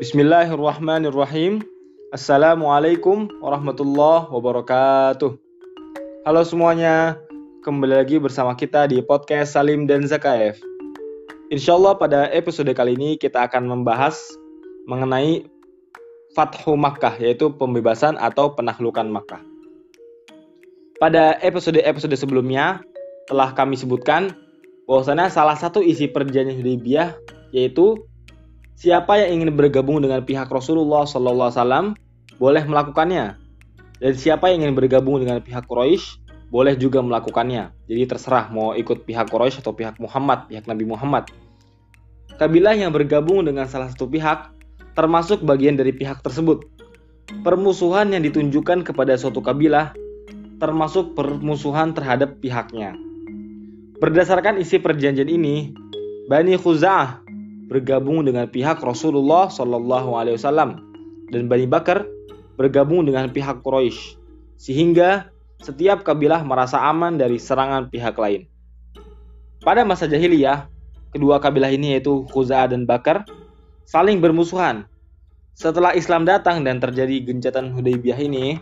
Bismillahirrahmanirrahim. Assalamualaikum warahmatullahi wabarakatuh. Halo semuanya, kembali lagi bersama kita di podcast Salim dan Zakaev. Insya Allah pada episode kali ini kita akan membahas mengenai Fathu Makkah, yaitu pembebasan atau penaklukan Makkah. Pada episode-episode sebelumnya telah kami sebutkan bahwasanya salah satu isi perjanjian Hudaybiyah yaitu Siapa yang ingin bergabung dengan pihak Rasulullah SAW boleh melakukannya. Dan siapa yang ingin bergabung dengan pihak Quraisy boleh juga melakukannya. Jadi terserah mau ikut pihak Quraisy atau pihak Muhammad, pihak Nabi Muhammad. Kabilah yang bergabung dengan salah satu pihak termasuk bagian dari pihak tersebut. Permusuhan yang ditunjukkan kepada suatu kabilah termasuk permusuhan terhadap pihaknya. Berdasarkan isi perjanjian ini, Bani Khuza'ah bergabung dengan pihak Rasulullah Shallallahu Alaihi Wasallam dan Bani Bakar bergabung dengan pihak Quraisy sehingga setiap kabilah merasa aman dari serangan pihak lain. Pada masa jahiliyah, kedua kabilah ini yaitu Khuza'ah dan Bakar saling bermusuhan. Setelah Islam datang dan terjadi gencatan Hudaybiyah ini,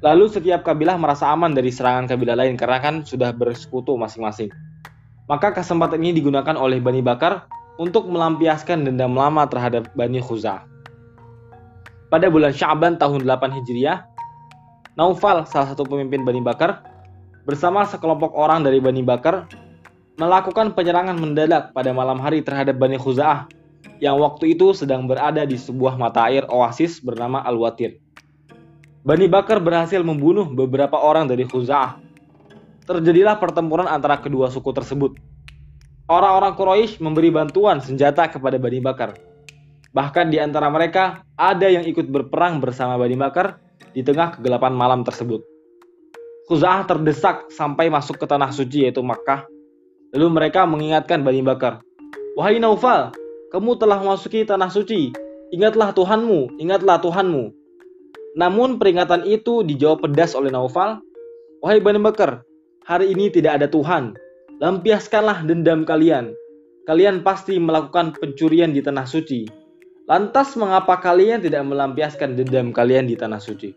lalu setiap kabilah merasa aman dari serangan kabilah lain karena kan sudah bersekutu masing-masing. Maka kesempatan ini digunakan oleh Bani Bakar untuk melampiaskan dendam lama terhadap Bani Khuzah. Pada bulan Syaban tahun 8 Hijriah, Naufal, salah satu pemimpin Bani Bakar, bersama sekelompok orang dari Bani Bakar, melakukan penyerangan mendadak pada malam hari terhadap Bani Khuza'ah yang waktu itu sedang berada di sebuah mata air oasis bernama Al-Watir. Bani Bakar berhasil membunuh beberapa orang dari Khuza'ah terjadilah pertempuran antara kedua suku tersebut. Orang-orang Quraisy memberi bantuan senjata kepada Bani Bakar. Bahkan di antara mereka ada yang ikut berperang bersama Bani Bakar di tengah kegelapan malam tersebut. Khuza'ah terdesak sampai masuk ke tanah suci yaitu Makkah. Lalu mereka mengingatkan Bani Bakar, Wahai Naufal, kamu telah memasuki tanah suci. Ingatlah Tuhanmu, ingatlah Tuhanmu. Namun peringatan itu dijawab pedas oleh Naufal, Wahai Bani Bakar, hari ini tidak ada Tuhan. Lampiaskanlah dendam kalian. Kalian pasti melakukan pencurian di tanah suci. Lantas mengapa kalian tidak melampiaskan dendam kalian di tanah suci?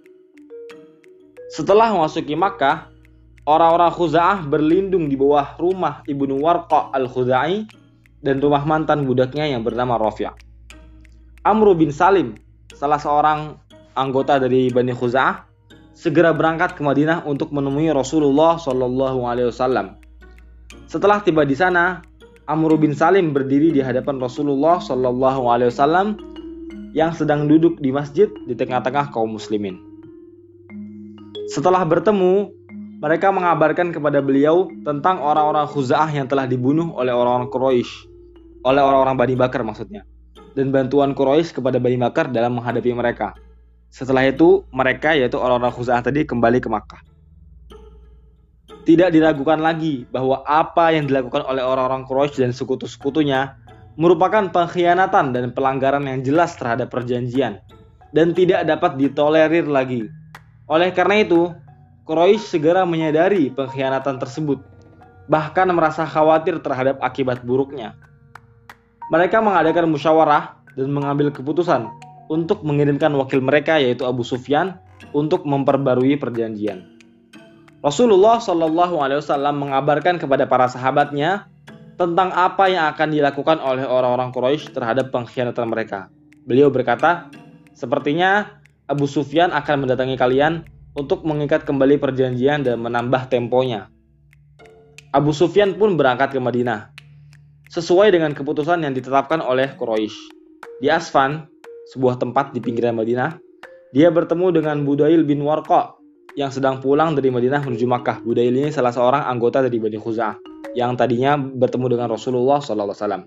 Setelah memasuki Makkah, orang-orang Khuza'ah berlindung di bawah rumah Ibnu Warqa al-Khuzai dan rumah mantan budaknya yang bernama Rafi'. Amru bin Salim, salah seorang anggota dari Bani Khuza'ah, segera berangkat ke Madinah untuk menemui Rasulullah Shallallahu Alaihi Wasallam. Setelah tiba di sana, Amr bin Salim berdiri di hadapan Rasulullah Shallallahu Alaihi Wasallam yang sedang duduk di masjid di tengah-tengah kaum muslimin. Setelah bertemu, mereka mengabarkan kepada beliau tentang orang-orang Khuza'ah yang telah dibunuh oleh orang-orang Quraisy, oleh orang-orang Bani Bakar maksudnya, dan bantuan Quraisy kepada Bani Bakar dalam menghadapi mereka. Setelah itu, mereka yaitu orang-orang Khuza'ah tadi kembali ke Makkah. Tidak diragukan lagi bahwa apa yang dilakukan oleh orang-orang Quraisy dan sekutu-sekutunya merupakan pengkhianatan dan pelanggaran yang jelas terhadap perjanjian dan tidak dapat ditolerir lagi. Oleh karena itu, Quraisy segera menyadari pengkhianatan tersebut, bahkan merasa khawatir terhadap akibat buruknya. Mereka mengadakan musyawarah dan mengambil keputusan untuk mengirimkan wakil mereka yaitu Abu Sufyan untuk memperbarui perjanjian. Rasulullah Shallallahu Alaihi Wasallam mengabarkan kepada para sahabatnya tentang apa yang akan dilakukan oleh orang-orang Quraisy terhadap pengkhianatan mereka. Beliau berkata, sepertinya Abu Sufyan akan mendatangi kalian untuk mengikat kembali perjanjian dan menambah temponya. Abu Sufyan pun berangkat ke Madinah, sesuai dengan keputusan yang ditetapkan oleh Quraisy. Di Asfan, sebuah tempat di pinggiran Madinah, dia bertemu dengan Budail bin Warqa yang sedang pulang dari Madinah menuju Makkah. Budail ini salah seorang anggota dari Bani Khuza'ah yang tadinya bertemu dengan Rasulullah SAW.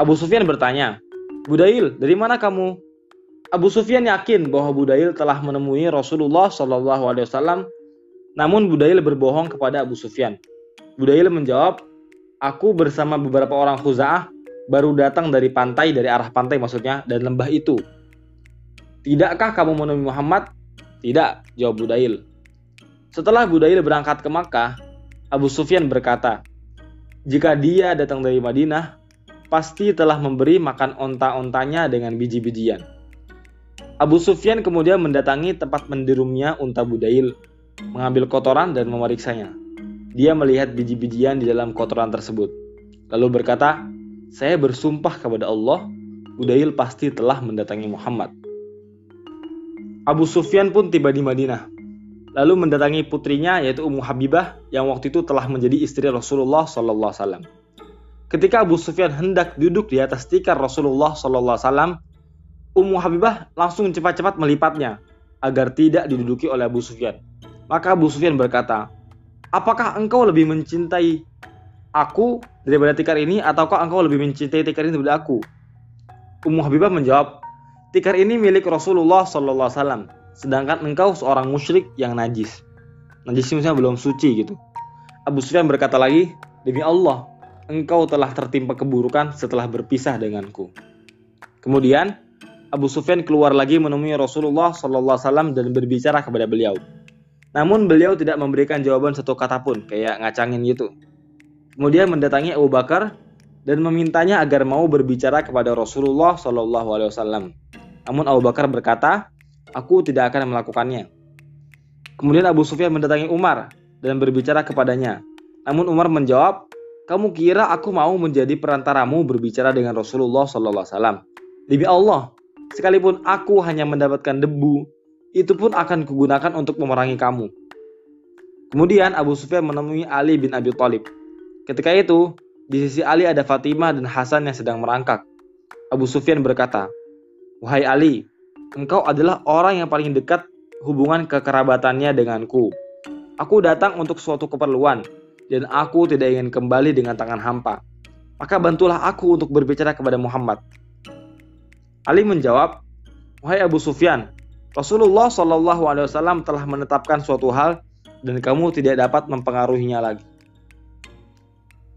Abu Sufyan bertanya, Budail, dari mana kamu? Abu Sufyan yakin bahwa Budail telah menemui Rasulullah SAW, namun Budail berbohong kepada Abu Sufyan. Budail menjawab, aku bersama beberapa orang Khuza'ah baru datang dari pantai, dari arah pantai maksudnya, dan lembah itu. Tidakkah kamu menemui Muhammad? Tidak, jawab Budail. Setelah Budail berangkat ke Makkah, Abu Sufyan berkata, jika dia datang dari Madinah, pasti telah memberi makan onta-ontanya dengan biji-bijian. Abu Sufyan kemudian mendatangi tempat mendirumnya unta Budail, mengambil kotoran dan memeriksanya. Dia melihat biji-bijian di dalam kotoran tersebut. Lalu berkata, saya bersumpah kepada Allah, Budail pasti telah mendatangi Muhammad. Abu Sufyan pun tiba di Madinah, lalu mendatangi putrinya yaitu Ummu Habibah yang waktu itu telah menjadi istri Rasulullah SAW. Ketika Abu Sufyan hendak duduk di atas tikar Rasulullah SAW, Ummu Habibah langsung cepat-cepat melipatnya agar tidak diduduki oleh Abu Sufyan. Maka Abu Sufyan berkata, Apakah engkau lebih mencintai aku daripada tikar ini ataukah engkau lebih mencintai tikar ini daripada aku? Ummu Habibah menjawab, tikar ini milik Rasulullah SAW, sedangkan engkau seorang musyrik yang najis. Najis maksudnya belum suci gitu. Abu Sufyan berkata lagi, demi Allah, engkau telah tertimpa keburukan setelah berpisah denganku. Kemudian Abu Sufyan keluar lagi menemui Rasulullah SAW dan berbicara kepada beliau. Namun beliau tidak memberikan jawaban satu kata pun, kayak ngacangin gitu. Kemudian mendatangi Abu Bakar dan memintanya agar mau berbicara kepada Rasulullah SAW. Namun Abu Bakar berkata, aku tidak akan melakukannya. Kemudian Abu Sufyan mendatangi Umar dan berbicara kepadanya. Namun Umar menjawab, kamu kira aku mau menjadi perantaramu berbicara dengan Rasulullah SAW? Demi Allah, Sekalipun aku hanya mendapatkan debu, itu pun akan kugunakan untuk memerangi kamu. Kemudian Abu Sufyan menemui Ali bin Abi Thalib. Ketika itu, di sisi Ali ada Fatimah dan Hasan yang sedang merangkak. Abu Sufyan berkata, Wahai Ali, engkau adalah orang yang paling dekat hubungan kekerabatannya denganku. Aku datang untuk suatu keperluan, dan aku tidak ingin kembali dengan tangan hampa. Maka bantulah aku untuk berbicara kepada Muhammad. Ali menjawab, Wahai Abu Sufyan, Rasulullah Wasallam telah menetapkan suatu hal dan kamu tidak dapat mempengaruhinya lagi.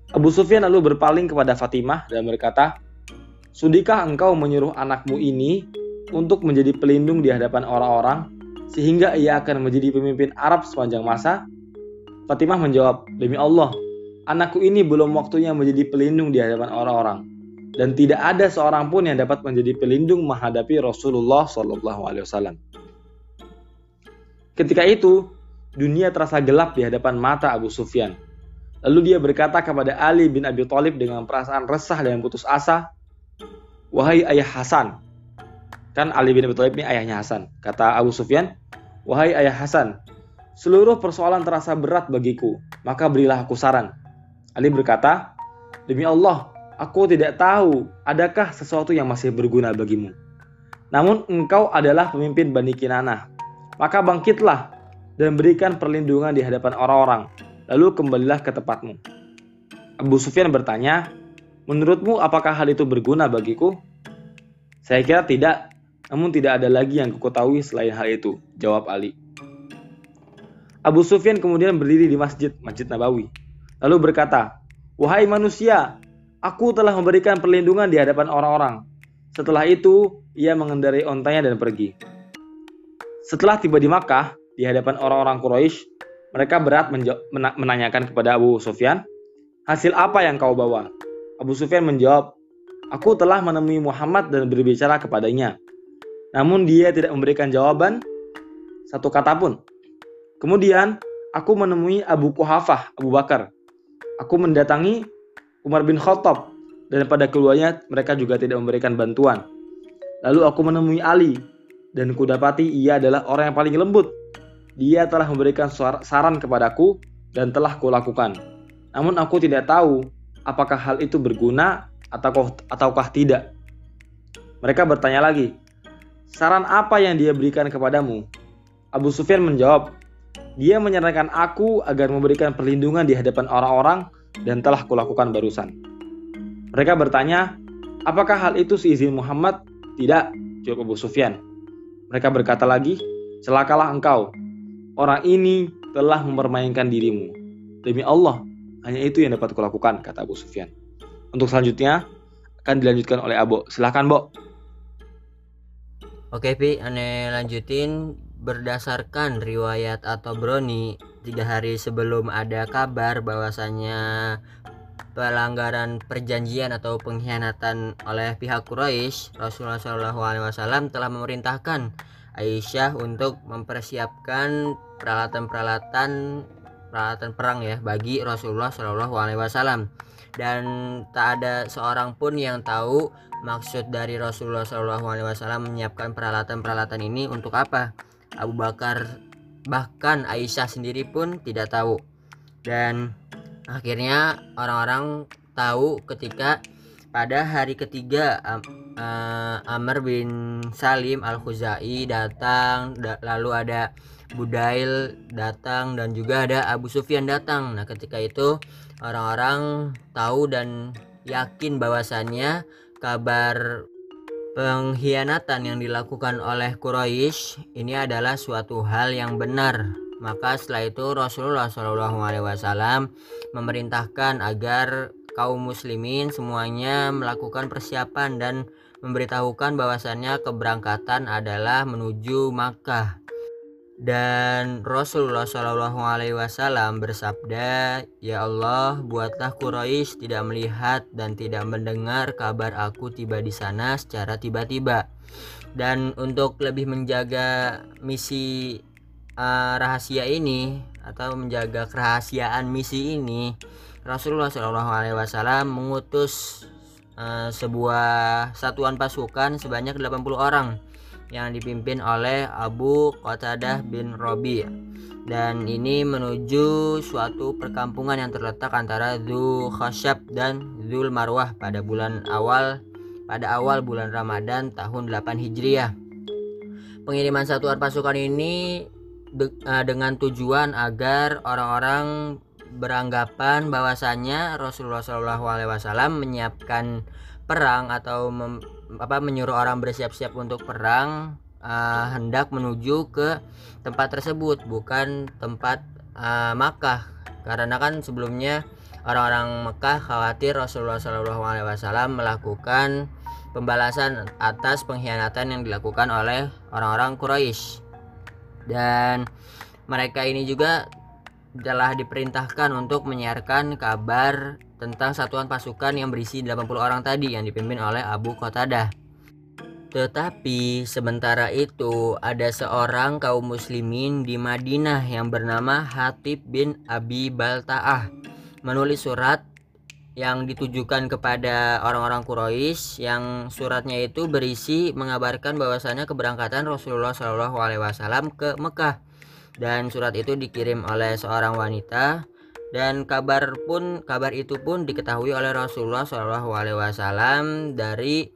Abu Sufyan lalu berpaling kepada Fatimah dan berkata, Sudikah engkau menyuruh anakmu ini untuk menjadi pelindung di hadapan orang-orang sehingga ia akan menjadi pemimpin Arab sepanjang masa? Fatimah menjawab, Demi Allah, anakku ini belum waktunya menjadi pelindung di hadapan orang-orang dan tidak ada seorang pun yang dapat menjadi pelindung menghadapi Rasulullah Shallallahu. Ketika itu, dunia terasa gelap di hadapan mata Abu Sufyan. Lalu dia berkata kepada Ali bin Abi Thalib dengan perasaan resah dan putus asa, Wahai ayah Hasan, kan Ali bin Abi Thalib ini ayahnya Hasan. Kata Abu Sufyan, Wahai ayah Hasan, seluruh persoalan terasa berat bagiku, maka berilah aku saran. Ali berkata, Demi Allah, Aku tidak tahu adakah sesuatu yang masih berguna bagimu. Namun engkau adalah pemimpin Bani Kinanah. Maka bangkitlah dan berikan perlindungan di hadapan orang-orang. Lalu kembalilah ke tempatmu. Abu Sufyan bertanya, Menurutmu apakah hal itu berguna bagiku? Saya kira tidak, namun tidak ada lagi yang kuketahui selain hal itu, jawab Ali. Abu Sufyan kemudian berdiri di masjid, Masjid Nabawi. Lalu berkata, Wahai manusia, Aku telah memberikan perlindungan di hadapan orang-orang. Setelah itu, ia mengendarai ontanya dan pergi. Setelah tiba di Makkah, di hadapan orang-orang Quraisy, mereka berat menanyakan kepada Abu Sufyan, "Hasil apa yang kau bawa?" Abu Sufyan menjawab, "Aku telah menemui Muhammad dan berbicara kepadanya." Namun dia tidak memberikan jawaban satu kata pun. Kemudian, aku menemui Abu Kuhafah, Abu Bakar. Aku mendatangi Umar bin Khattab dan pada keduanya mereka juga tidak memberikan bantuan. Lalu aku menemui Ali dan kudapati ia adalah orang yang paling lembut. Dia telah memberikan saran kepadaku dan telah kulakukan. Namun aku tidak tahu apakah hal itu berguna atau ataukah tidak. Mereka bertanya lagi, saran apa yang dia berikan kepadamu? Abu Sufyan menjawab, dia menyarankan aku agar memberikan perlindungan di hadapan orang-orang dan telah kulakukan barusan. Mereka bertanya, apakah hal itu seizin Muhammad? Tidak, jawab Abu Sufyan. Mereka berkata lagi, celakalah engkau. Orang ini telah mempermainkan dirimu. Demi Allah, hanya itu yang dapat kulakukan, kata Abu Sufyan. Untuk selanjutnya, akan dilanjutkan oleh Abu. Silahkan, Bo. Oke, Pi, aneh lanjutin berdasarkan riwayat atau broni tiga hari sebelum ada kabar bahwasanya pelanggaran perjanjian atau pengkhianatan oleh pihak Quraisy, Rasulullah Wasallam telah memerintahkan Aisyah untuk mempersiapkan peralatan-peralatan peralatan perang ya bagi Rasulullah Shallallahu Alaihi Wasallam. Dan tak ada seorang pun yang tahu maksud dari Rasulullah Shallallahu Alaihi Wasallam menyiapkan peralatan-peralatan ini untuk apa. Abu Bakar bahkan Aisyah sendiri pun tidak tahu. Dan akhirnya orang-orang tahu ketika pada hari ketiga uh, Amr bin Salim al Khuzai datang da lalu ada Budail datang dan juga ada Abu Sufyan datang. Nah ketika itu orang-orang tahu dan yakin bahwasannya kabar pengkhianatan yang dilakukan oleh Quraisy ini adalah suatu hal yang benar. Maka setelah itu Rasulullah Wasallam memerintahkan agar kaum muslimin semuanya melakukan persiapan dan memberitahukan bahwasannya keberangkatan adalah menuju Makkah. Dan Rasulullah Shallallahu Alaihi Wasallam bersabda, Ya Allah, buatlah Quraisy tidak melihat dan tidak mendengar kabar aku tiba di sana secara tiba-tiba. Dan untuk lebih menjaga misi uh, rahasia ini atau menjaga kerahasiaan misi ini, Rasulullah Shallallahu Alaihi Wasallam mengutus uh, sebuah satuan pasukan sebanyak 80 orang yang dipimpin oleh Abu Qatadah bin Robi dan ini menuju suatu perkampungan yang terletak antara Dhu Khasyab dan Dzul Marwah pada bulan awal pada awal bulan Ramadan tahun 8 Hijriah. Pengiriman satuan pasukan ini de, uh, dengan tujuan agar orang-orang beranggapan bahwasanya Rasulullah Shallallahu Alaihi Wasallam menyiapkan perang atau apa menyuruh orang bersiap-siap untuk perang uh, hendak menuju ke tempat tersebut bukan tempat uh, Makkah. Karena kan sebelumnya orang-orang Mekah khawatir Rasulullah Shallallahu Alaihi Wasallam melakukan pembalasan atas pengkhianatan yang dilakukan oleh orang-orang Quraisy dan mereka ini juga telah diperintahkan untuk menyiarkan kabar tentang satuan pasukan yang berisi 80 orang tadi yang dipimpin oleh Abu Qatadah. Tetapi sementara itu ada seorang kaum muslimin di Madinah yang bernama Hatib bin Abi Balta'ah menulis surat yang ditujukan kepada orang-orang Quraisy yang suratnya itu berisi mengabarkan bahwasanya keberangkatan Rasulullah Shallallahu alaihi wasallam ke Mekah. Dan surat itu dikirim oleh seorang wanita. Dan kabar pun kabar itu pun diketahui oleh Rasulullah Shallallahu Alaihi Wasallam dari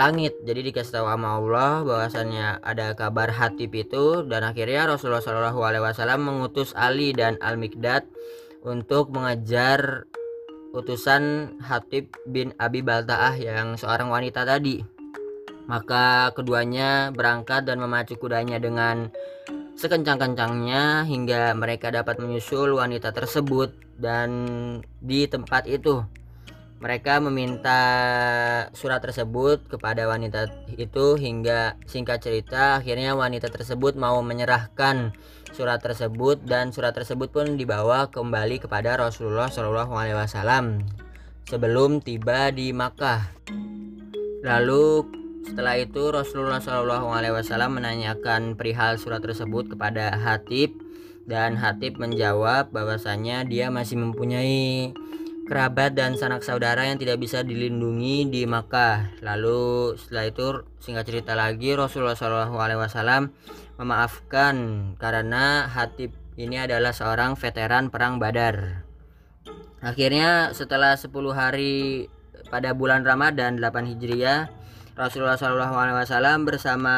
langit. Jadi dikasih tahu sama Allah bahwasannya ada kabar hatib itu. Dan akhirnya Rasulullah Shallallahu Alaihi Wasallam mengutus Ali dan Al Mikdad untuk mengejar utusan Hatib bin Abi Baltaah yang seorang wanita tadi. Maka keduanya berangkat dan memacu kudanya dengan sekencang-kencangnya hingga mereka dapat menyusul wanita tersebut dan di tempat itu mereka meminta surat tersebut kepada wanita itu hingga singkat cerita akhirnya wanita tersebut mau menyerahkan surat tersebut dan surat tersebut pun dibawa kembali kepada Rasulullah Shallallahu Alaihi Wasallam sebelum tiba di Makkah. Lalu setelah itu Rasulullah Shallallahu Alaihi Wasallam menanyakan perihal surat tersebut kepada Hatib dan Hatib menjawab bahwasanya dia masih mempunyai kerabat dan sanak saudara yang tidak bisa dilindungi di Makkah. Lalu setelah itu singkat cerita lagi Rasulullah Shallallahu Alaihi Wasallam memaafkan karena Hatib ini adalah seorang veteran perang Badar. Akhirnya setelah 10 hari pada bulan Ramadan 8 Hijriah Rasulullah Shallallahu Alaihi Wasallam bersama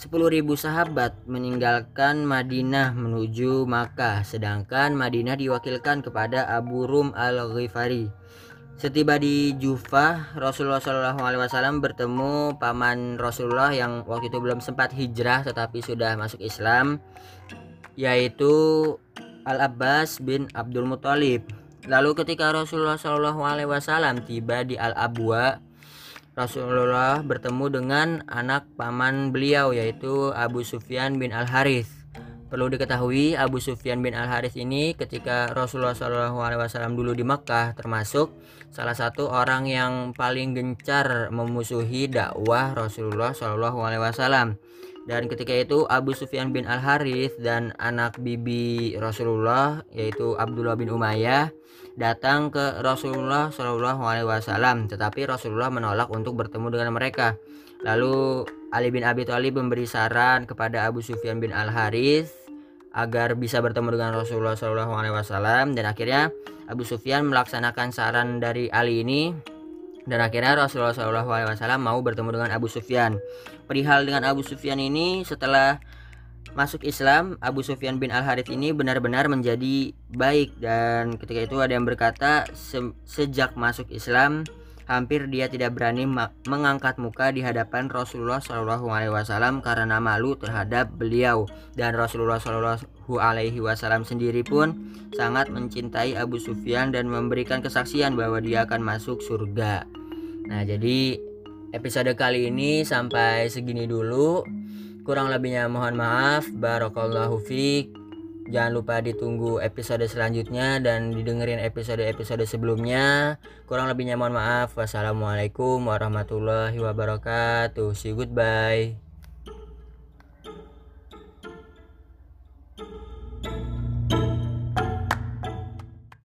10.000 sahabat meninggalkan Madinah menuju Makkah sedangkan Madinah diwakilkan kepada Abu Rum Al-Ghifari Setiba di Jufah, Rasulullah Shallallahu Alaihi Wasallam bertemu paman Rasulullah yang waktu itu belum sempat hijrah tetapi sudah masuk Islam, yaitu Al Abbas bin Abdul Muthalib. Lalu ketika Rasulullah Wasallam tiba di Al Abwa, Rasulullah bertemu dengan anak paman beliau yaitu Abu Sufyan bin Al Harith. Perlu diketahui Abu Sufyan bin Al Harith ini ketika Rasulullah SAW dulu di Makkah termasuk salah satu orang yang paling gencar memusuhi dakwah Rasulullah SAW. Dan ketika itu Abu Sufyan bin Al Harith dan anak bibi Rasulullah yaitu Abdullah bin Umayyah datang ke Rasulullah SAW. Tetapi Rasulullah menolak untuk bertemu dengan mereka. Lalu Ali bin Abi Thalib memberi saran kepada Abu Sufyan bin Al Harith agar bisa bertemu dengan Rasulullah SAW dan akhirnya Abu Sufyan melaksanakan saran dari Ali ini dan akhirnya Rasulullah SAW mau bertemu dengan Abu Sufyan. Perihal dengan Abu Sufyan ini setelah masuk Islam Abu Sufyan bin Al Harith ini benar-benar menjadi baik dan ketika itu ada yang berkata se sejak masuk Islam hampir dia tidak berani mengangkat muka di hadapan Rasulullah Shallallahu Alaihi Wasallam karena malu terhadap beliau dan Rasulullah Shallallahu Alaihi Wasallam sendiri pun sangat mencintai Abu Sufyan dan memberikan kesaksian bahwa dia akan masuk surga. Nah jadi episode kali ini sampai segini dulu. Kurang lebihnya mohon maaf. Barakallahu fiq. Jangan lupa ditunggu episode selanjutnya dan didengerin episode-episode sebelumnya. Kurang lebihnya mohon maaf. Wassalamualaikum warahmatullahi wabarakatuh. See you goodbye.